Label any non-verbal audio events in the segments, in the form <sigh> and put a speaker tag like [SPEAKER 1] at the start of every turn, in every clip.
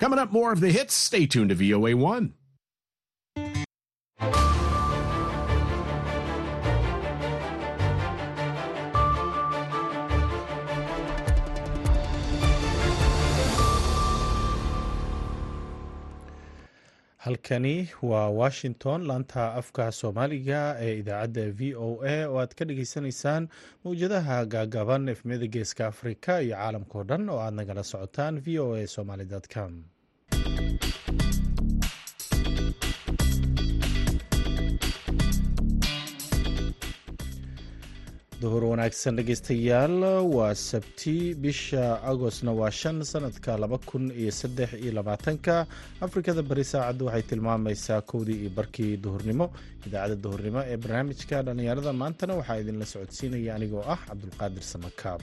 [SPEAKER 1] Coming up, more of the hits. Stay tuned to VOA1.
[SPEAKER 2] Halkani waa washington laanta afka soomaaliga ee idaacadda v o a oo aad ka dhageysanaysaan mawjadaha gaagaaban efmiyada geeska afrika iyo caalamkao dhan oo aad nagala socotaan v o a somaly com duhur wanaagsan dhegeystayaal waa sabti bisha agostna waa shan sanadka laba kun iyo saddex iyo labaatanka. Afrikada bari saacaddu waxay tilmaamaysaa kowdii iyo barkii duhurnimo. Idaacadda duhurnimo ee barnaamijka dhallinyarada maantana waxaa idinla socodsiinaya anigoo ah cabdulqaadir samakaab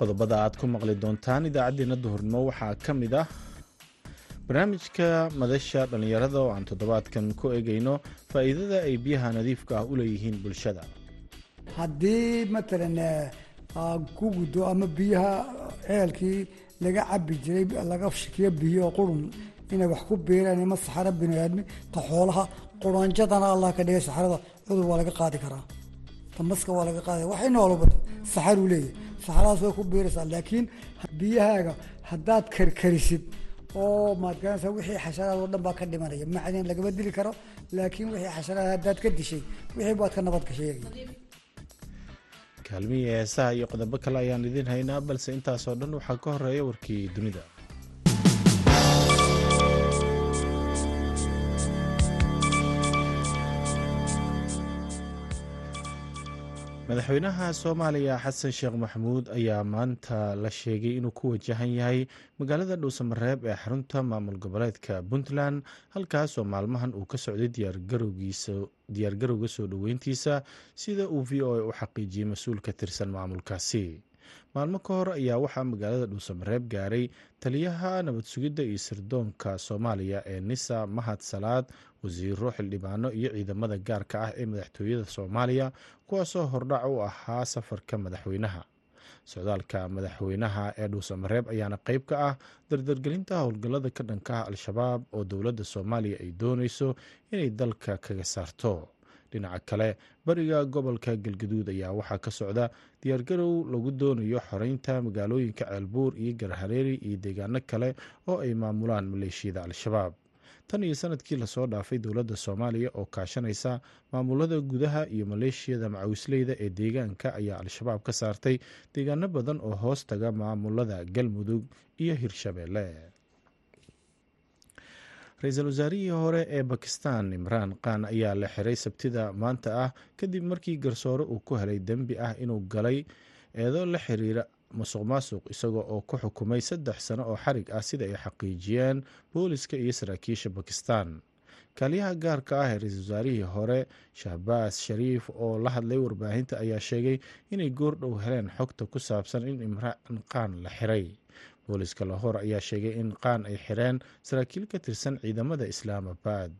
[SPEAKER 2] qodobada aad ku maqli doontaan idaacaddeenna duhurnimo waxaa ka mid ah barnaamijka madasha dhallinyarada oo aan toddobaadkan ku eegayno faa'iidada ay biyaha nadiifka ah u leeyihiin bulshada.
[SPEAKER 3] Haddii matalan ku guddo ama biyaha ceelkii laga cabi jiray laga shikiyo biyo qurun inay wax ku biiraan ima saxaro biniaadmi ta xoolaha quranjadana allah ka dhigay saxarada cudur waa laga qaadi karaa tamaska waa laga qaadaya waxay noolba saxaruu leeyahy saxaradaas way ku biiraysaa laakiin biyahaaga haddaad karkarisid oo maadgaranaysa wixii xasharaad oo dhan baa ka dhimanaya. Macdin lagama dili karo laakiin wixii xasharaad haddaad ka dishay wixii baad ka nabad gashay
[SPEAKER 2] kaalmihii heesaha iyo qodobo kale ayaan idiin haynaa balse intaasoo dhan waxaa ka horreeya warkii dunida madaxweynaha soomaaliya xasan sheekh maxamuud ayaa maanta la sheegay inuu ku wajahan yahay magaalada dhuusamareeb ee xarunta maamul goboleedka puntland halkaasoo maalmahan uu ka socday diyaargarowga soo dhoweyntiisa sida uu v o a u xaqiijiyey mas'uul ka tirsan maamulkaasi maalmo ka hor ayaa waxaa magaalada dhuusamareeb gaaray taliyaha nabad sugidda iyo sirdoonka soomaaliya ee nisa mahad salaad wasiiro xildhibaano iyo ciidamada gaarka ah ee madaxtooyada soomaaliya kuwaasoo hordhac u ahaa safarka madaxweynaha. Socdaalka madaxweynaha ee dhuusamareeb ayaana qeyb ka ah dardargelinta howlgallada ka dhanka al-shabaab oo dowladda soomaaliya ay dooneyso inay dalka kaga saarto. Dhinaca kale bariga gobolka galgaduud ayaa waxaa ka socda diyaargarow lagu doonayo xoreynta magaalooyinka ceelbuur iyo garhareeri iyo deegaano kale oo ay maamulaan maleeshiyada al-shabaab. Tan iyo sannadkii la soo dhaafay dowladda soomaaliya oo kaashanaysa maamulada gudaha iyo maleeshiyada macawisleyda ee deegaanka ayaa al-shabaab ka saartay deegaano badan oo hoos taga maamulada galmudug iyo hirshabeelle ra'iisul wasaarihii hore ee bakistan imraan khan ayaa la xiray sabtida maanta ah kadib markii garsoore uu ku helay dembi ah inuu galay eedo la xiriira musuq maasuq isagoo oo ku xukumay saddex sano oo xarig ah sida ay xaqiijiyeen booliska iyo saraakiisha bakistan kaaliyaha gaarka ah ee ra'iisul wasaarihii hore shahbaas shariif oo la hadlay warbaahinta ayaa sheegay inay goordhow heleen xogta ku saabsan in imraan khan la xiray booliska lahor ayaa sheegay in qaan ay xireen saraakiil ka tirsan ciidamada islaamabad.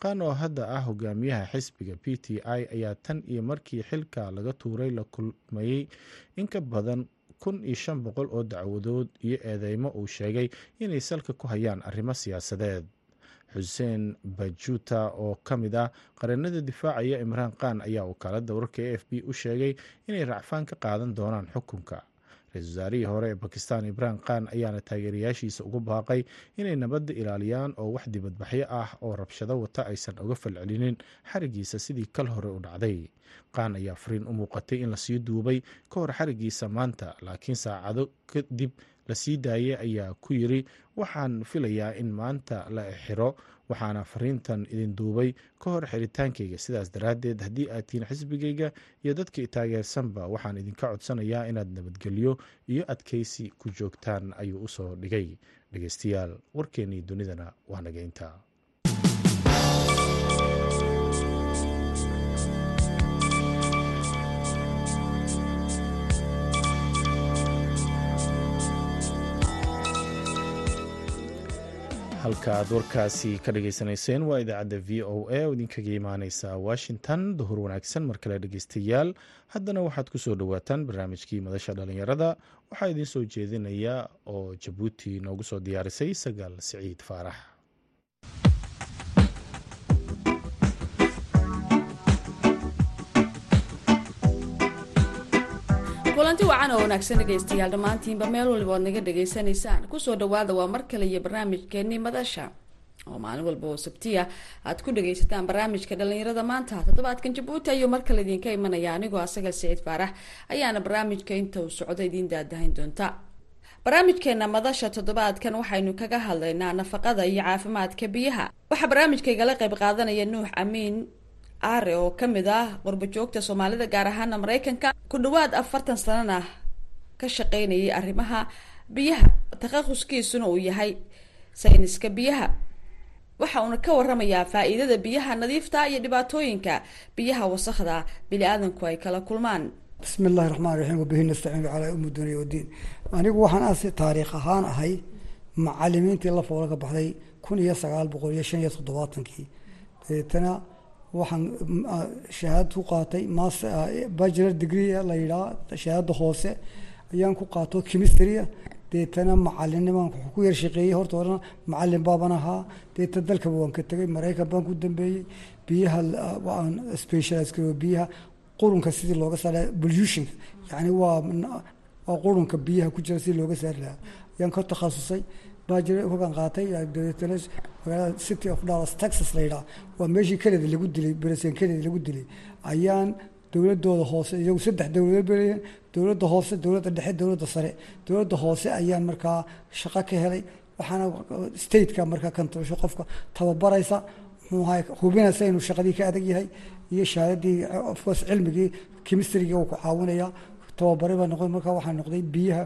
[SPEAKER 2] Qaan oo hadda ah hogaamiyaha xisbiga p t i ayaa tan iyo markii xilka laga tuuray la kulmayey in ka badan kun iyo shan boqol oo dacwadood iyo eedeymo uu sheegay inay salka ku hayaan arrimo siyaasadeed. Xuseen bajuta oo ka mid ah qareenada difaacaya imraan khan ayaa wakaalada wararka a f b u sheegay inay racfaan ka qaadan doonaan xukunka ra'isul wasaarihii hore ee bakistan imraan khan ayaana taageerayaashiisa ugu baaqay inay nabadda ilaaliyaan oo wax dibadbaxyo ah oo rabshado wata aysan uga falcelinin. Xarigiisa sidii kal hore u dhacday. Khan ayaa fariin u muuqatay in la sii duubay ka hor xarigiisa maanta laakiin saacado kadib la sii daayay ayaa ku yiri waxaan filayaa in maanta la xiro waxaana fariintan idin duubay ka hor xiritaankayga sidaas daraaddeed haddii aad tihiin xisbigayga iyo dadkii taageersanba waxaan idinka codsanayaa inaad nabadgelyo iyo adkaysi ku joogtaan ayuu u soo dhigay. Dhegeystayaal warkeennii dunidana waa naga halka aad warkaasi ka dhageysanayseen waa idaacadda v o a oo idinkaga imaaneysa washington. Duhur wanaagsan mar kale dhegeystayaal haddana waxaad ku soo dhowaataan barnaamijkii madasha dhalinyarada waxaa idiin soo jeedinaya oo jabuuti noogu soo diyaarisay sagaal siciid faarax
[SPEAKER 4] kulanti wacan oo wanaagsan dhegaystayaal dhammaantiinba meel waliba oad naga dhegaysanaysaan ku soo dhawaada waa mar kale iyo barnaamijkeenii madasha. Oo maalin walba oo sabtiya aad ku dhagaysataan barnaamijka dhalinyarada maanta. Toddobaadkan jabuuti ayuu mar kale idinka imanaya. Anigoo asaga siciid faarax ayaana barnaamijka inta uu socdo idiin daadahayn doonta. Barnaamijkeena madasha toddobaadkan waxaynu kaga hadlaynaa nafaqada iyo caafimaadka biyaha. Waxaa barnaamijkaygala qayb qaadanaya nuux amiin aare oo ka mid ah qurbajoogta soomaalida gaar ahaana mareykanka ku dhawaad afartan sanana ka shaqeynayay arrimaha biyaha. Takhaquskiisuna uu yahay sayniska biyaha. Waxa uuna ka waramayaa faa-iidada biyaha nadiifta iyo dhibaatooyinka biyaha wasakhda bili-aadanku ay kala kulmaan.
[SPEAKER 3] Bismi illahi raxmaan raxiim wabihi nastaciinu calaa ummi dunya wadiin anigu waxaan asi taariikh ahaan ahay macalimiintii la foola ka baxday kun iyo sagaal boqol iyo shan iyo toddobaatankii. Dabeetana waxaan shahaad ku qaatay mas bachelor degree la yidhaha shahaada hoose ayaan ku qaato chemistrya deetana macalinimaan ku yar shaqeeyey horta horena macalin baaban ahaa. Deeta dalkaba waan ka tegay maraykan baan ku dambeeyey. Biyaha waan specialize garow biyaha. Qurunka sidii looga saara pollutionka yani waa waa qurunka biyaha ku jira sidii looga saari lahaa ayaan ka takhasusay bajir hogan qaatay magaalada city of dallas texas la yidhaha. Waa meeshii kanada lagu dilay bereseen kanada lagu dilay. Ayaan dowladooda hoose iyagu saddex dowladood baleeyihiin dowladda hoose dowladda dhexe dowladda sare. Dowladda hoose ayaan markaa shaqo ka helay waxaana stateka markaa kantabasho qofka tababaraysa muxuu ahay hubinaysa inuu shaqadii ka adag yahay iyo shahaadadii of course cilmigii chemistrygii uu ku caawinaya tababaray baa noqday markaa waxaa noqday biyaha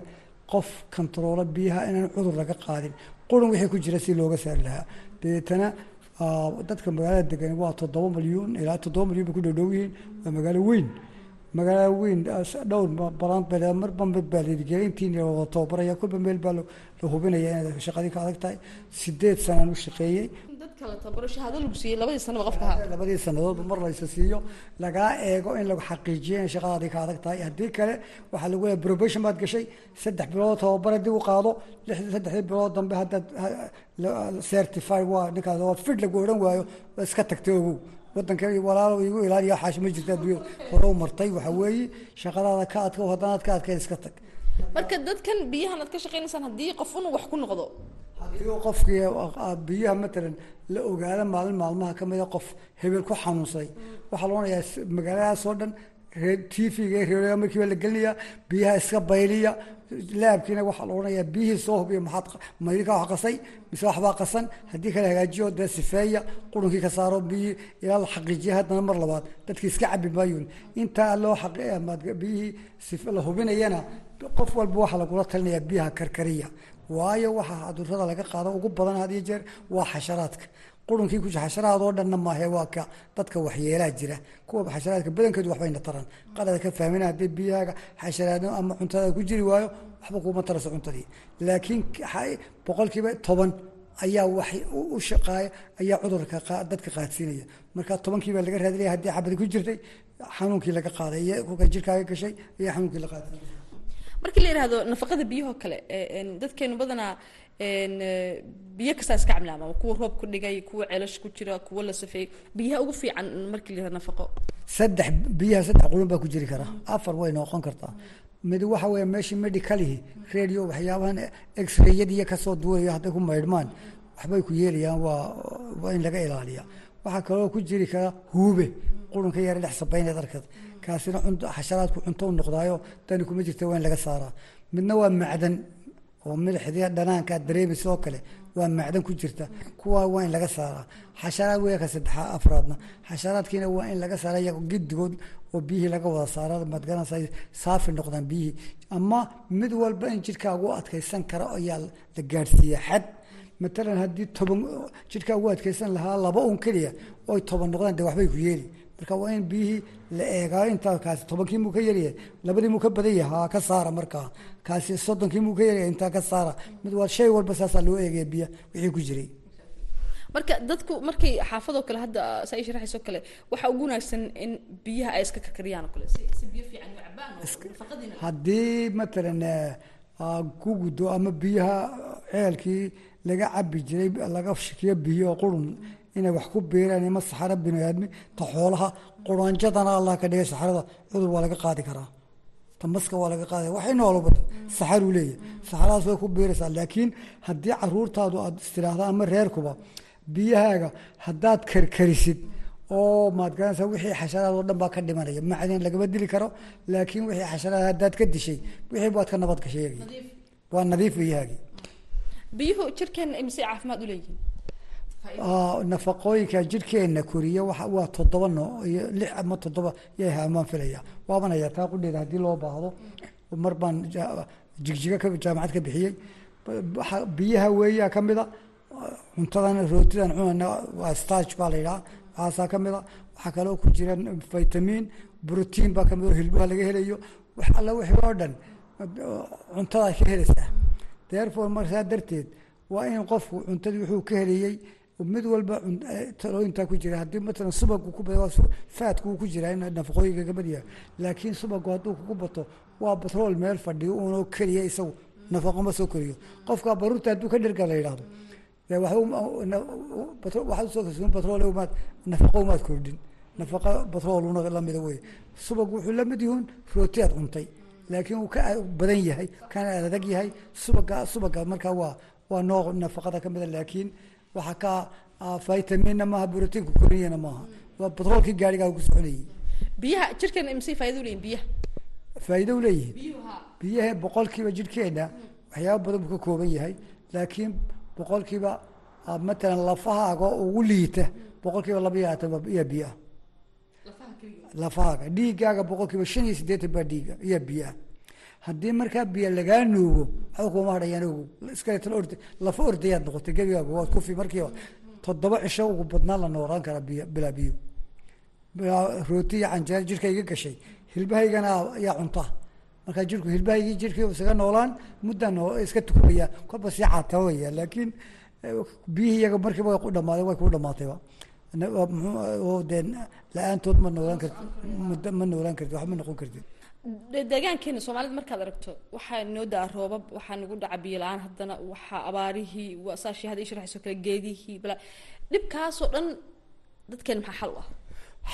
[SPEAKER 3] qof kantaroola biyaha inaan cudur laga qaadin. Qurun wixii ku jira si looga saari lahaa. Dabeetana dadka magaalada degan waa toddoba milyuun ilaa toddoba milyuun bay ku dhowdhow yihiin. Waa magaalo weyn. Magaalo weyn dhowr balan marba mid baa ladigeliya intiin wada tababaraya kolba meel baa la hubinaya inaad shaqadii ka adag tahay. Sideed sanaan u shaqeeyey
[SPEAKER 4] labadii
[SPEAKER 3] sanadoodba mar laysa siiyo lagaa eego in lagu xaqiijiyo in shaqadaadii ka adag tahay. Haddii kale waxaa lagu leeyahay probation baad gashay saddex bilood tababar haddii u qaado saddexdii bilood dambe haddaad certified waa ninkaas waa fid lagu odhan waayo waa iska tagtay ogow wadanka walaalo igu ilaaliya xaash ma jirta adduunyada. Hore u martay waxaa weeye shaqadaada ka adka haddanaad ka adkayn iska tag.
[SPEAKER 4] Marka dadkan biyahan aad ka shaqeynaysaan haddii qof unu wax ku noqdo
[SPEAKER 3] qofkii biyaha matalan la ogaado maalin maalmaha ka mida qof hebel ku xanuunsaday waxaa la odhanayaa magaaladaas oo dhan t v-ga reerga markiiba la gelinayaa biyaha iska bayliya laabkiina waxaa la odhanayaa biyihii soo hubiya maxaad maydinka wax qasay mise waxbaa qasan haddii kale hagaajiyo dee sifeeya qurunkii ka saaro biyihii ilaa la xaqiijiya haddana mar labaad dadkii iska cabi maayun intaa loo biyihii la hubinayana qof walba waxaa lagula talinayaa biyaha karkariya waayo waxaa cudurrada laga qaado ugu badan had iyo jeer waa xasharaadka. Qurunkii ku xasharaad oo dhanna maahe waa ka dadka waxyeelaa jira. Kuwa xasharaadka badankeedu waxbayna taran. Qalada ka fahmina haddii biyahaaga xasharaadno ama cuntada ku jiri waayo waxba kuuma taraso cuntadii. Laakiin boqolkiiba toban ayaa wax u shaqaaya ayaa cudurka dadka qaadsiinaya. Marka tobankiibaa laga raadinaya haddii xabadi ku jirtay xanuunkii laga qaaday iyo kuka jirkaaga gashay ayaa xanuunkii la qaadsiinaya
[SPEAKER 4] markii la yidhaahdo nafaqada biyahoo kale dadkeenu badanaa biyo kastaa iska camlaama kuwa roob ku dhigay kuwa ceelash ku jira kuwa la safeeyey biyaha ugu fiican markii la yihahdo nafaqo.
[SPEAKER 3] Saddex biyaha saddex qulun baa ku jiri kara. Afar way noqon kartaa. Mid waxa weeye meeshii medicalihi radio waxyaabahan x-rayadiiyo ka soo duulayo hadday ku maydhmaan waxbay ku yeelayaan waa waa in laga ilaaliya waxaa kaloo ku jiri kara huube qurunka yara dhex sabayneed arkad kaasina xasharaadku cunto u noqdaayo dani kuma jirta waa laga saaraa. Midna waa macdan oo milixdii dhanaanka aad dareemi sidoo kale waa macdan ku jirta. Kuwa waa in laga saaraa. Xasharaad weya ka afraadna. Xasharaadkiina waa in laga saara iyago gidigood oo biyihii laga wada saara madgaranaysa saafi noqdaan biyihii. Ama mid walba in jidhkaagu adkaysan kara ayaa la gaadhsiiya xad matalan haddii toban jidhkaa adkaysan lahaa laba un keliya oy toban noqdaan dee waxbay ku yeeli marka waa in biyihii la eegaa intaa kaasi tobankii muu ka yaryahay labadii muu ka badan yahay ka saara markaa kaasi soddonkii muu ka yaryahay intaa ka saara. Mid waa shay walba saasaa loo eegaya biya wixii ku jiray.
[SPEAKER 4] Marka dadku markay xaafadoo kale hadda saa ii sharaxaysoo kale waxaa ugu wanaagsan in biyaha ay iska karkariyaan oo kale si biyo fiican u cabaan oo nafaqadiina.
[SPEAKER 3] haddii matalan aa ku guddo ama biyaha ceelkii laga cabi jiray laga shikiyo biyo qurun inay wax ku beeraan ima saxaro biniaadmi ta xoolaha quranjadana allah ka dhigay saxarada cudur waa laga qaadi karaa. Ta maska waa laga qaadaya waxay noolba saxaruu leeyahay. Saxaradaas way ku beeraysaa laakiin haddii caruurtaadu aad istiraahda ama reerkuba biyahaaga haddaad karkarisid oo maad garanaysaa wixii xasharaad oo dhan baa ka dhimanaya. Macdin lagama dili karo laakiin wixii xasharaad haddaad ka dishay wixii baad ka nabad gashay. Waa nadiif biyahaagii
[SPEAKER 4] biyuhu jirkeena imise caafimaad u leeyihiin?
[SPEAKER 3] Aa, nafaqooyinka jirkeena koriya waa toddoba nooc iyo lix ama toddoba yay haamaan filaya waaban hayaa taa qudheeda haddii loo baahdo. Mar baan ka jaamacad ka bixiyey. Biyaha weeyaa ka mida. Cuntadan rootidan cunana waa starch baa la yidhaha waxaasaa ka mida. Waxaa kaloo ku jira vitamin brotiin baa ka mid oo hilbaha laga helayo. Wax alla wixii oo dhan cuntadaa ka helaysaa therefore markaa darteed waa in qofku cuntadii wuxuu ka helayey mid walba eh, talooyintaa ku jira. Haddii matalan subagu ku bato faatku ku jira in nafaqooyinka ka badyahay laakiin subagu hadduu kugu bato waa batrool meel fadhiyo uunoo keliya isagu. Nafaqo ma soo koriyo. Qofka baruurta hadduu ka dherga la yidhaahdo dee waxba uma- na- batro- waxaad u soo korsin batrool umaad nafaqo umaad kordhin nafaqa batrooluna lamida wey subag wuxuu la mid rooti aad cuntay. Laakiin uu ka badan yahay kana adag yahay. Subaga subaga markaa waa waa nooc nafaqada ka mida laakiin waxaa ka ah, vitaminna maaha brotiinku koriyana maaha. Waa batroolkii gaarigaa ku soconayay
[SPEAKER 4] biyaha jirkeena imise faa'iido u leeyihiin biyaha?
[SPEAKER 3] Faa'iido u leeyihiin.
[SPEAKER 4] Biyuhu haa
[SPEAKER 3] biyaha boqolkiiba jirhkeena waxyaaba badan buu ka kooban yahay. Laakiin boqolkiiba ah, matalan lafahaaga ugu liita boqolkiiba laba iyo labaatan iya ah lafahaaga. Dhiiggaaga boqolkiiba shan iyo siddeetan baa dhiiga iya biyo ah haddii markaa biyo lagaa nuugo waxba kuma hadhayaan ogow iskaleetan ord lafa ordayaad noqotay gebigaaga waad kufi markiiba toddoba cisho ugu badnaan la noolaan karaa biyo bilaa biyo. Rooti iyo canjeer jirka iga gashay. Hilbahaygana ayaa cunta. Markaa jirku hilbahaygii jirkii isaga noolaan muddaa noo iska tukuraya kolba sii caatawaya laakiin eh, biyihii iyaga markiiba way ku way kuu dhamaatayba dee la'aantood ma noolaan karti muddo ma noolaan karti waxba ma noqon kartid.
[SPEAKER 4] De- deegaankeena soomaalida markaad aragto waxaa noo daa roobab waxaa nagu dhaca biyo la'aan haddana waxaa abaarihii waa saashii hadda ii kale geedihii bala dhibkaasoo dhan dadkeena maxaa xal u ah?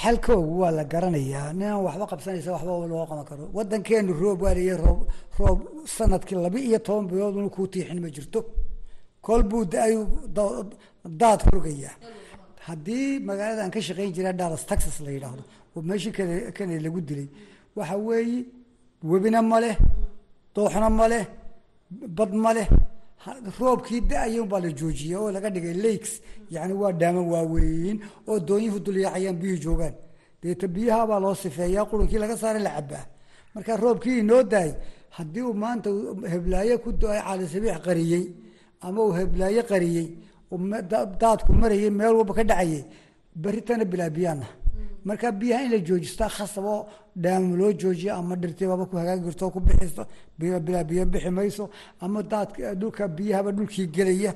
[SPEAKER 3] Xalkoogu waa la garanayaa ninaan waxba qabsanaysa waxba loo qaban karo. Wadankeenu roob waa leeyahay roob roob sannadkii laba iyo toban bilood unu kuu tiixin ma jirto. Kol buu da'ayu da- daad rogayaa haddii magaalada aan ka shaqayn jira dallas texas la yidhaahdo oo meeshii kane lagu dilay waxa weeye webina ma leh dooxna ma leh bad ma leh. Roobkii da'aya baa la joojiyey oo laga dhigay lakes. Yani waa dhaamo waaweyn oo doonyuhu dulyaacayaan biyuhu joogaan. Deeta biyaha baa loo sifeeyaa qurunkii laga saaray la cabaa marka roobkii inoo daay haddii uu maanta uu heblaayo ku do-ay caalisabiix qariyey ama uu heblaayo qariyey daadku marayay meel walba ka dhacayay beritana bilaa biyaana marka biyaha in la joojistaa khasab oo dhaamo loo joojiyo ama dhirtibaba ku hagaagi karto ku bixiso biyo bilaa biyo bixi mayso ama daadka dhulka biyahaba dhulkii gelaya.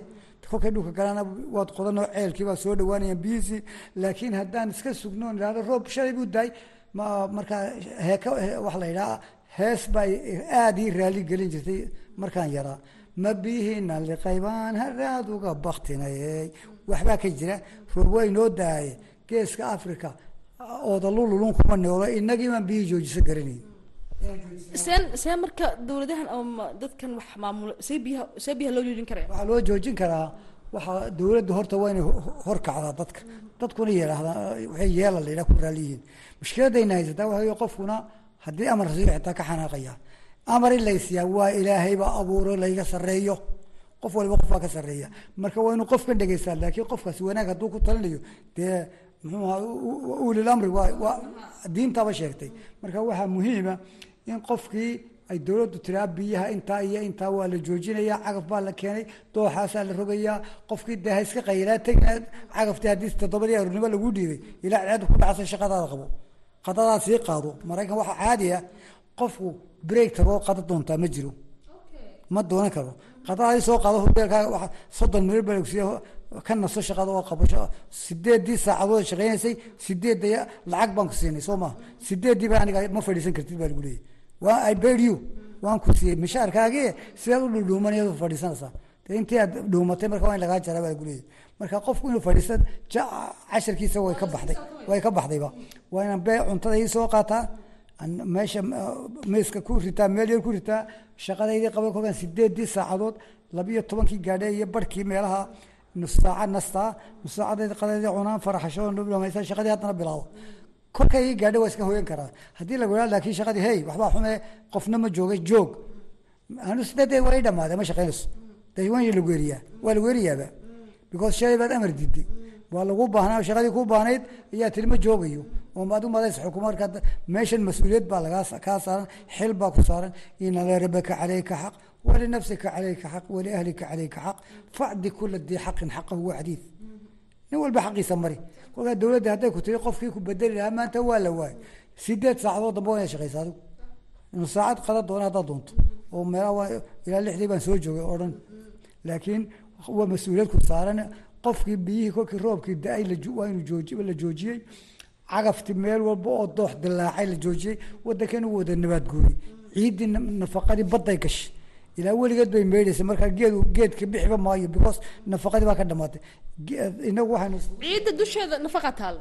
[SPEAKER 3] Kolkay dhulka galana waad qodanoo ceelkii baa soo dhawaanayaan biyihiisii laakiin haddaan iska sugno on idhahdo roob shalay buu daay. Ma markaa heeka waxa la yidhaha hees baa aada ii raali gelin jirtay markaan yaraa. Ma bihiina liqaybaan haraad uga baktinayey waxbaa ka jira? Roob waa daaye geeska africa oodalululun kuma noolo inagiimaan biyihii joojisa garanayn
[SPEAKER 4] seen see marka dowladahan ama dadkan wax maamula see biyaha see biyaha loo joojin karaya
[SPEAKER 3] waxaa loo joojin karaa waxaa dowladda horta waa inay ho- horkacdaa dadka. Dadkuna yidhaahdaa waxay yeela la yidhaha ku raaliyihiin mushkiladayna haysataa waxa wey qofkuna haddii amar rasiyo xitaa ka xanaaqaya. Amar in laysiyaa waa ilaahayba abuuro layga sarreeyo. Qof waliba qof baa ka sarreeya. Marka waa inuu qofkan dhegeystaa laakiin qofkaasi wanaag hadduu ku talinayo dee muxuu ahaa u- u- ulil amri waa waa diintaba sheegtay. Marka waxaa muhiima in qofkii ay dowladdu tiraa biyaha intaa iyo intaa waa la joojinayaa cagaf baa la keenay dooxaasaa la rogayaa qofkii dee ha iska tegna cagaftii haddii toddobadii aroornimo lagu dhiibay ilaa ceed ku dhacsa shaqadaada qabo qadadaad sii qaado. Maraykan waxaa caadi ah qofku break tagoo qada doontaa ma jiro. Ma doonan karo. Qadadaadii soo qaado hoteelkaaga waa soddon lagsiiya ka naso shaqada oo qabo sideedii saacadood shaqaynaysay sideedda lacag baan ku siinay soo maha sideeddii ba aniga ma fadhiisan kartid baa lagu leeyahy waa i you waan ku siiyey mishaarkaagii sidaad u dhuudhuumanayad u fadhiisanaysaa intii aad dhuumatay marka waa in lagaa jaraa baa lagu leeyahy marka qofku inuu fadhiista casharkiisa way ka baxday way ka baxdayba. Waa inaan bee cuntada ii soo qaataa meesha miiska ku ritaa meel yar ku ritaa shaqadaydii qaban kolkaan sideedii saacadood labiyo tobankii gaadhe iyo barhkii meelaha nus saaca nastaa nus saacadaydi qadaydii cunaan faraxasho dhamaysa shaqadii haddana bilaabo kolkay ii gaadhe waa iska hoyan karaa haddii lagu laakiin shaqadii hey waxbaa xume qofna ma joogay joog anu waa ii dhamaadee ma shaqaynayso de waan lagu eriyaa waa lagu eriyaaba because shalay baad amar diiday waa lagu baahnaa shaqadii ku baahnayd ayaa tiri ma joogayo oo adu madays xukuma marka meeshan mas'uuliyad baa lagaa kaa saaran xil baa ku saaran ina lirabaka calayka xaq walinafsika calayka xaq waliahlika calayka xaq facdi kula dii xaqin xaqahu waa xadiid nin walba xaqiisa mari kolkaa dowladda hadday ku tiri qofkii ku bedeli lahaa maanta waa la waayay sideed saacadood damba waa shaqaysa adigu inu saacad qada doona haddaad doonto oo meelaha ilaa lixdii baan soo joogay oo dhan laakiin waa mas'uuliyad ku saaran qofkii biyihii kolkii roobkii da'ay waa inuu jooji la joojiyey cagafti meel walba oo doox dilaacay la joojiyey wadankan u wada nabaad ciiddii nafaqadii badday gashay ilaa weligeed bay meydhaysay markaa geed geedka bixiba maayo because nafaqadii baa ka dhamaatay. Inagu waxaynu
[SPEAKER 4] ciidda dusheeda nafaqa taalo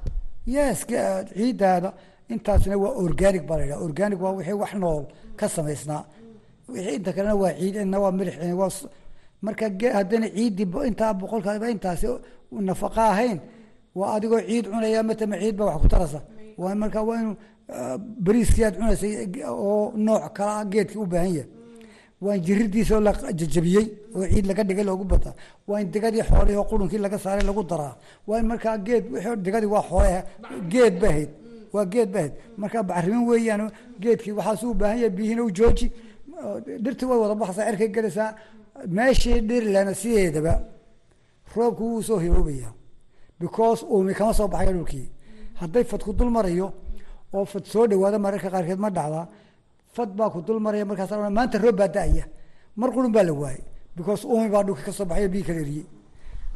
[SPEAKER 3] yes ciiddaada intaasna waa organic baa la yidhaha organic waa wixii wax nool ka samaysnaa. Wixii inta kalena waa ciid ina waa milix waa marka haddana ciiddii intaa boqolkaaba intaasi nafaqa ahayn waa adigoo ciid cunaya matama ciid baa wax ku tarasa. Waa marka waa inu bariiskii aad cunaysay oo nooc kala geedkii u baahan yahay waa in jiridiisa oo la jajabiyey oo ciid laga dhigay loogu bataa. Waa in digadii xoolihii oo qurunkii laga saaray lagu daraa. Waa in markaa geed digadii waa xoole geed ba ahayd. Waa geed ba ahayd. Marka bacrimin weeyaan geedkii waxaasuu u baahan yahay biyihina u jooji. Dhirtii way wada baxaysaa cerkay gelaysaa meeshii dhirlana sideedaba roobku wuu soo hiroobaya because uumi kama soo baxayo dhulkii. Hadday fad ku dul marayo oo fad soo dhawaada mararka qaarkeed ma dhacdaa fad baa ku dul maraya markaas maanta roob baa da'aya. Mar qurun baa la waayay because uumi baa dhulka ka soo baxay biyi kala eriyey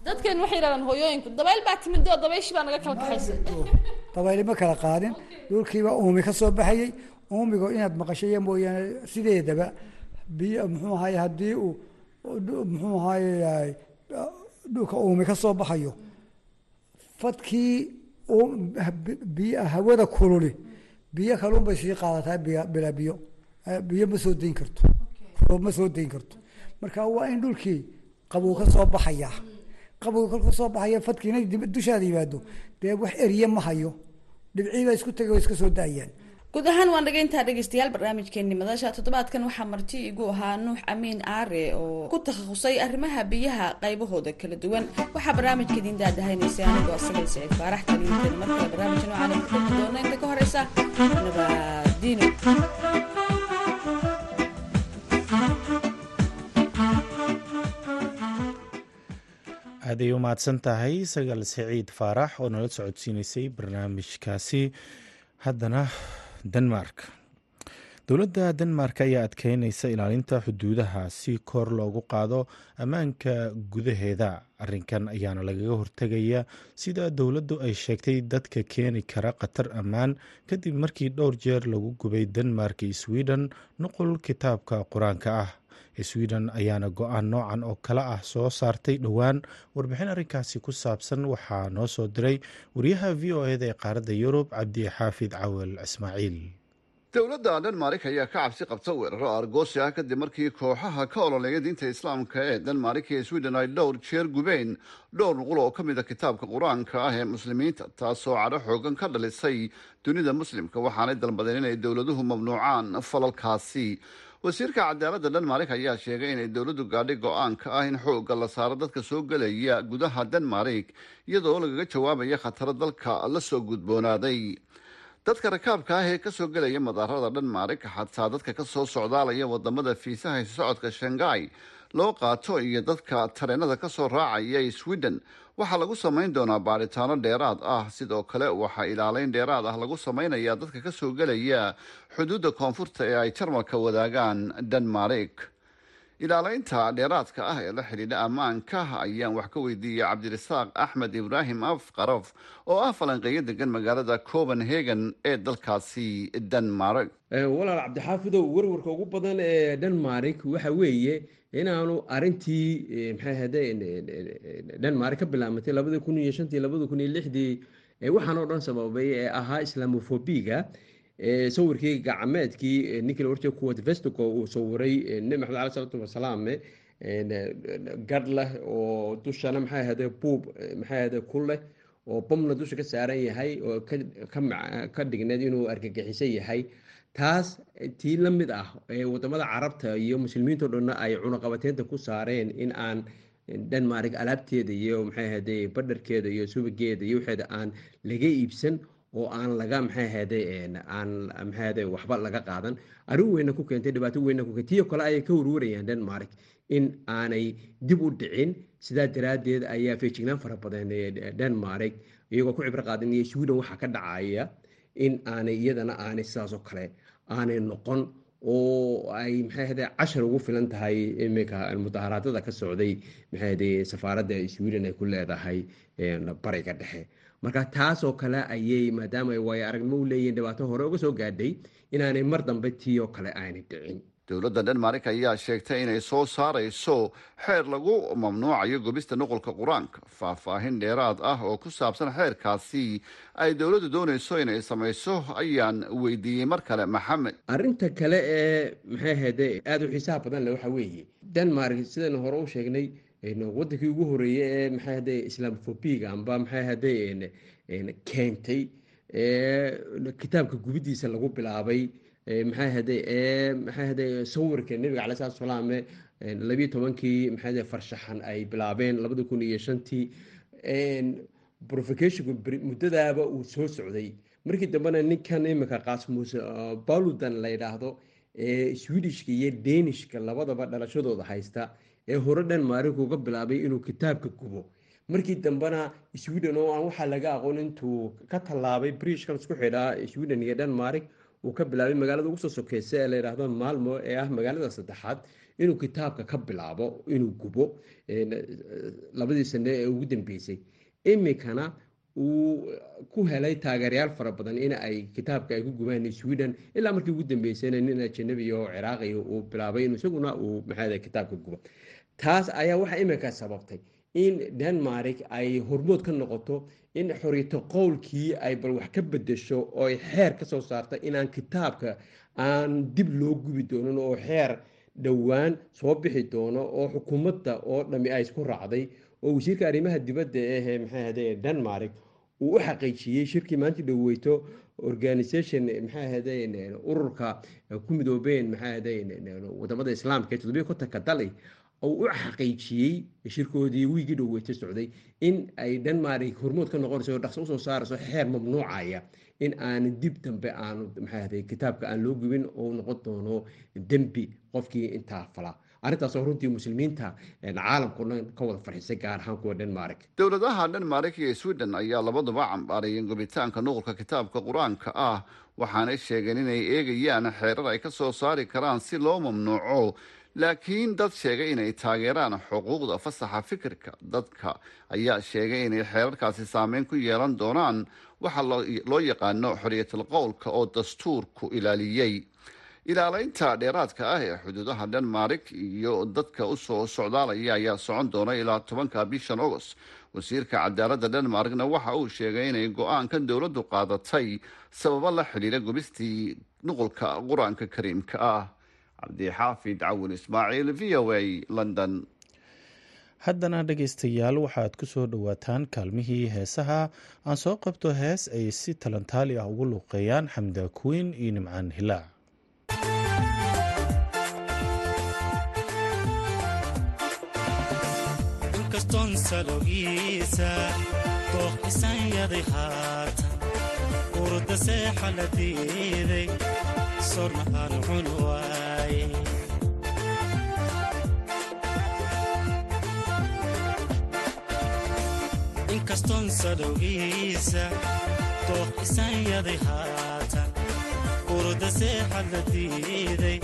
[SPEAKER 4] dadkan waxay yidhahdaan hooyooyinku dabayl baa timid oo dabayshii baa naga kala kaxaysay <laughs>
[SPEAKER 3] dabayli ma kala qaadin. Dhulkiibaa uumi ka soo baxayey uumigo inaad maqashaya mooyaane sideedaba biyo muxuu ahaye haddii uu muxuu ahaye dhulka uumi ka soo baxayo. Fadkii biy hawada kululi biyo kaluun bay sii qaadataa bilaa biyo. Biyo ma soo dayn karto. Roob ma soo dayn karto. Marka waa in dhulkii qabow ka soo baxaya. Qabow kolka soo baxaya fadkiina dushaada yimaado. Dee wax eriye ma hayo. Dhibcii baa isku tegay oo iska soo da'ayaan
[SPEAKER 4] guud ahaan waan dhagayntaa dhegeystayaal barnaamijkeeni madasha toddobaadkan waxaa marti igu ahaa nuux amiin aare oo ku takhasusay arrimaha biyaha qaybahooda kala duwan. Waxaa barnaamijka idiin daadahaynaysa anigoo asagal saciid faarax kaliintan mar kale barnaamijka noocan ku kulmi doona inta ka horeysa nabadiino
[SPEAKER 2] aaday u mahadsan tahay sagal siciid faarax oo nala socodsiinaysay barnaamijkaasi. Haddana denmark. Dowladda denmark ayaa adkeynaysa ilaalinta xuduudaha si kor loogu qaado ammaanka gudaheeda. Arinkan ayaana lagaga hortegaya sida dowladdu ay sheegtay dadka keeni kara khatar ammaan kadib markii dhowr jeer lagu gubay denmark iyo sweden nuqul kitaabka qur'aanka ah sweden ayaana go'aan noocan oo kale ah soo saartay dhowaan warbixin arrinkaasi ku saabsan waxaa noo soo diray wariyaha v o eda ee qaaradda yurub cabdi xaafid cawel ismaaciil.
[SPEAKER 5] Dowladda denmark ayaa ka cabsi qabta weeraro argoosi ah kadib markii kooxaha ka ololeeya diinta islaamka ee denmark iyo sweden ay dhowr jeer gubeen dhowr nuqul oo ka mid a kitaabka qur'aanka ah ee muslimiinta taasoo cadho xoogan ka dhalisay dunida muslimka waxaanay dalbadeen inay dowladuhu mamnuucaan falalkaasi wasiirka cadaaladda denmark ayaa sheegay inay dowladdu gaadhay go'aanka ah in xoogga la saaro dadka soo gelaya gudaha denmark iyadoo lagaga jawaabaya khataro dalka la soo gudboonaaday. Dadka rakaabka ah ee ka soo gelaya madaarada denmark xataa dadka ka soo socdaalaya waddamada fiisaha socodka shangai loo qaato iyo dadka tareenada ka soo raacaya sweden waxaa lagu samayn doonaa baadhitaano dheeraad ah sidoo kale waxaa ilaaleyn dheeraad ah lagu samaynayaa dadka ka soo gelaya xuduudda koonfurta ee ay jarmalka wadaagaan denmark ilaalaynta dheeraadka ah ee la xidhiidha ammaanka ayaan wax ka weydiiyey cabdirasaaq axmed ibraahim afqarof oo ah falanqeeyo degan magaalada copenhagen ee dalkaasi denmark.
[SPEAKER 6] Walaal cabdixaafidow warwarka ugu badan ee denmark waxa weeye inaanu arintii maxay ahade denmark ka bilaamatay labada kun iyo shantii labada kun iyo lixdii waxaan oo dhan sababay ee ahaa islamofobiga sawirkii gacmeedkii ninkii la orjay kuwat vestico uu sawiray nebi maxamed alai salatu wasalaam gadh leh oo dushana maxay ahade buub maxay ahade ku leh oo bomna dusha ka saaran yahay oo ka dhigneed inuu argagixisan yahay. Taas tii la mid ah ee waddamada carabta iyo muslimiinto dhanna ay cunaqabateynta ku saareen in aan denmark alaabteeda iyo maxay ahade badharkeeda iyo subageeda iyo waxeeda aan laga iibsan oo aan laga maxay ahade waxba laga qaadan. Arrin weyna ku keentay dhibaato weyna ku keentay. Tiyo kale ayay ka warwarayaan denmark in aanay dib u dhicin. Sidaa daraaddeed ayaa feejignaan fara badan denmark iyagoo ku cibro qaadanaya sweden waxaa ka dhacaya in aanay iyadana aanay sidaas oo kale aanay noqon oo ay maxay cashar ugu filan tahay. Iminka mudaharaadada ka socday maxay safaaradda sweden ay ku leedahay bariga dhexe marka taas oo kale ayay maadaama waayo aragnimo u leeyihiin dhibaato hore uga soo gaadhay inaanay mar dambe tii oo kale aanay dhicin.
[SPEAKER 5] Dowladda denmark ayaa sheegtay inay soo saarayso xeer lagu mamnuucayo gubista nuqulka qur'aanka. Faahfaahin dheeraad ah oo ku saabsan xeerkaasi ay dowladdu doonayso inay samayso ayaan weydiiyey mar kale maxamed.
[SPEAKER 6] Arrinta kale ee maxay ahade aada u xiisaha badan le waxaa weeye. Denmark sidaynu hore u sheegnay wadankii ugu horeeyey ee maxay ahade islamofobiga amba maxay ahade keentay kitaabka gubidiisa lagu bilaabay maxay ahade ee maxay ahade sawirka nebiga calai salatu salaame labiyo tobankii maxay farshaxan ay bilaabeen labada kun iyo shantii provocationku muddadaaba uu soo socday. Markii dambena ninkan imika qaasmus baludan la yidhaahdo ee swedishka iyo danishka labadaba dhalashadooda haysta ee hore denmark uga bilaabay inuu kitaabka gubo. Markii dambena sweden oo aan waxaa laga aqoon intuu ka tallaabay brishkan isku xidhaa sweden iyo denmark uu ka bilaabay magaalada ugu soo sokeysa ee la yidhaahdo maalmo ee ah magaalada saddexaad inuu kitaabka ka bilaabo inuu gubo labadii sane ee ugu dambeysay. Iminkana uu ku helay taageerayaal fara badan in ay kitaabka ay ku gubaan sweden ilaa markii ugu dambeysayna nin ajanabi oo ciraaqi uu bilaabay in isaguna uu maxaa kitaabka gubo taas ayaa waxaa iminka sababtay in denmark ay hormood ka noqoto in xoriyto qowlkii ay bal wax ka bedesho oo ay xeer ka soo saarta inaan kitaabka aan dib loo gubi doonin oo xeer dhowaan soo bixi doono oo xukuumadda oo dhami ay isku raacday oo wasiirka arrimaha dibadda ee maxay ahade denmark uu u xaqiijiyey shirkii maanta dhoweyto organisation maxay ahade ururka ku midoobeen maxay ahade waddamada islaamka ee kontonka dali uu u xaqiijiyey shirkoodii wiigii dhoweyta socday in ay denmark hormood ka noqonayso dhaqso u soo saarayso xeer mamnuucaya in aan dib dambe aanu maxay ahade kitaabka aan loo gubin oo noqon doono dembi qofkii intaa fala arrintaasoo runtii muslimiinta caalamkao ka wada farxisay gaar ahaan kuwa denmark.
[SPEAKER 5] Dowladaha denmark iyo sweden ayaa labaduba cambaarayeen gubitaanka nuqulka kitaabka qur'aanka ah waxaanay sheegeen inay eegayaan xeerar ay ka soo saari karaan si loo mamnuuco. Laakiin dad sheegay inay taageeraan xuquuqda fasaxa fikirka. Dadka ayaa sheegay inay xeerarkaasi saameyn ku yeelan doonaan waxa loo yaqaano xoriyatul qowlka oo dastuurku ilaaliyey ilaalaynta dheeraadka ah ee xuduudaha denmark iyo dadka u soo socdaalaya ayaa socon doona ilaa tobanka bishan agost wasiirka cadaaladda denmarkna waxa uu sheegay inay go'aankan dowladdu qaadatay sababo la xidhiira gubistii nuqulka qur'aanka kariimka ah. Cabdixaafid cawin ismaaciil v o a london.
[SPEAKER 2] Haddana dhegaystayaal waxaad ku soo dhowaataan kaalmihii heesaha. Aan soo qabto hees ay si talantaali ah ugu luuqeeyaan xamda kuweyn iyo nimcaan hilaac
[SPEAKER 7] inkastoon salogiisa dooq isanyaday haatan urda seexa la diiday sornahaan cun waaye inkastoon salowgiisa dooq isanyaday haatan urda seexa la diiday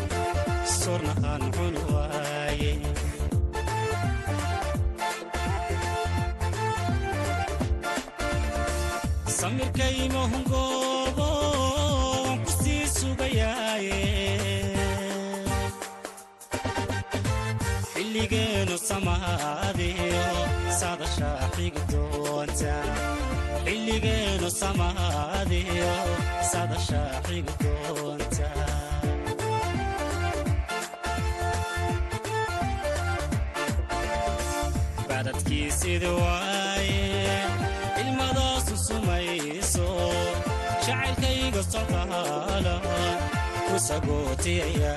[SPEAKER 7] sornahaan cun waaye waaye samirkaymahungoobo waan ku sii sugayaaye xilligeenu samaadiyo sadashaa xigi doonta xilligeenu samaadiyo sadashaa xigi doonta badadkiisidi waaye socdaala ku sagootiyaya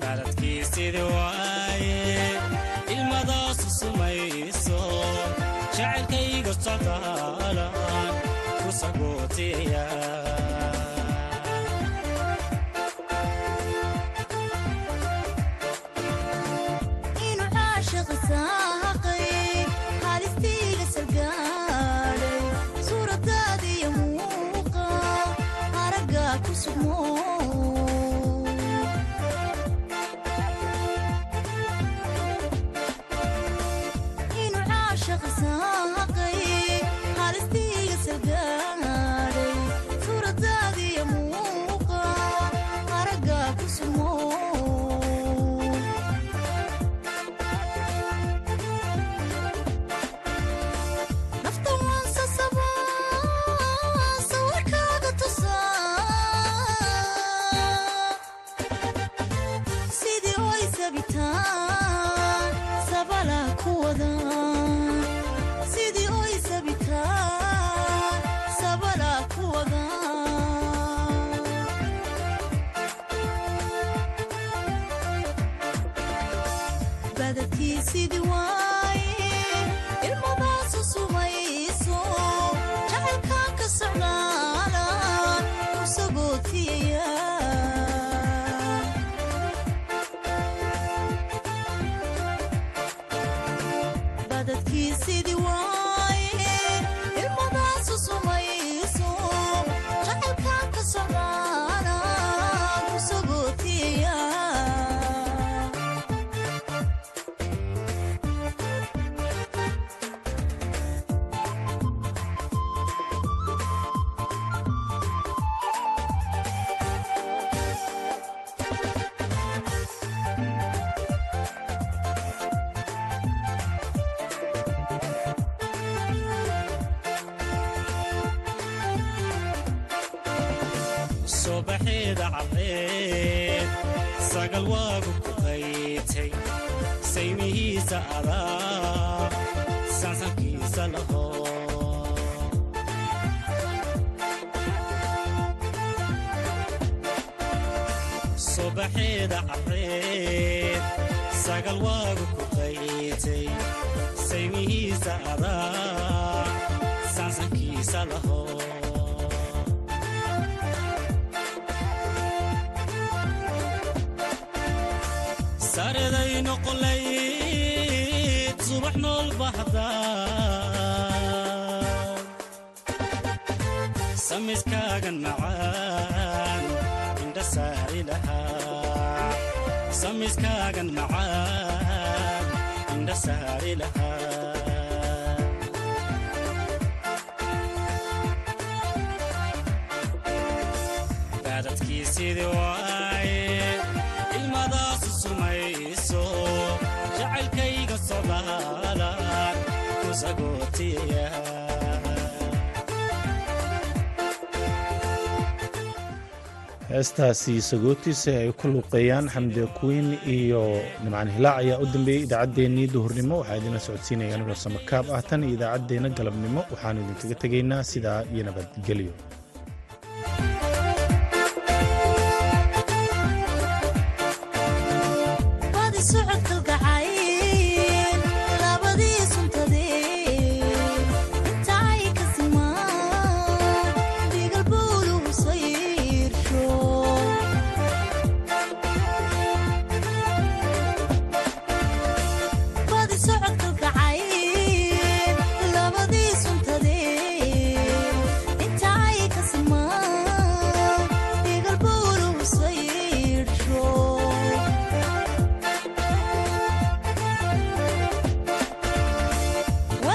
[SPEAKER 7] baladkiisidi waaye ilmadaasu sumayso. Jacaylkayga socdaala ku sagootiyaya
[SPEAKER 8] caashiq sidii
[SPEAKER 7] subaxeeda caddeed sagal samiskaagan lahaa samiskaagan macaan indha saari lahaa baadadkiisidii waaye ilmadaasu sumayso jacaylkayga sodaalan ku
[SPEAKER 2] heestaasi sagootiisa ay ku luuqeeyaan xamde queen iyo nimcaan hilaac ayaa u dambeeyey idaacaddeenii duhurnimo. Waxaa idinla socodsiinaya anigoo samakaab ah tan iyo idaacaddeenna galabnimo. Waxaanu idinkaga tegaynaa sidaa iyo nabadgelyo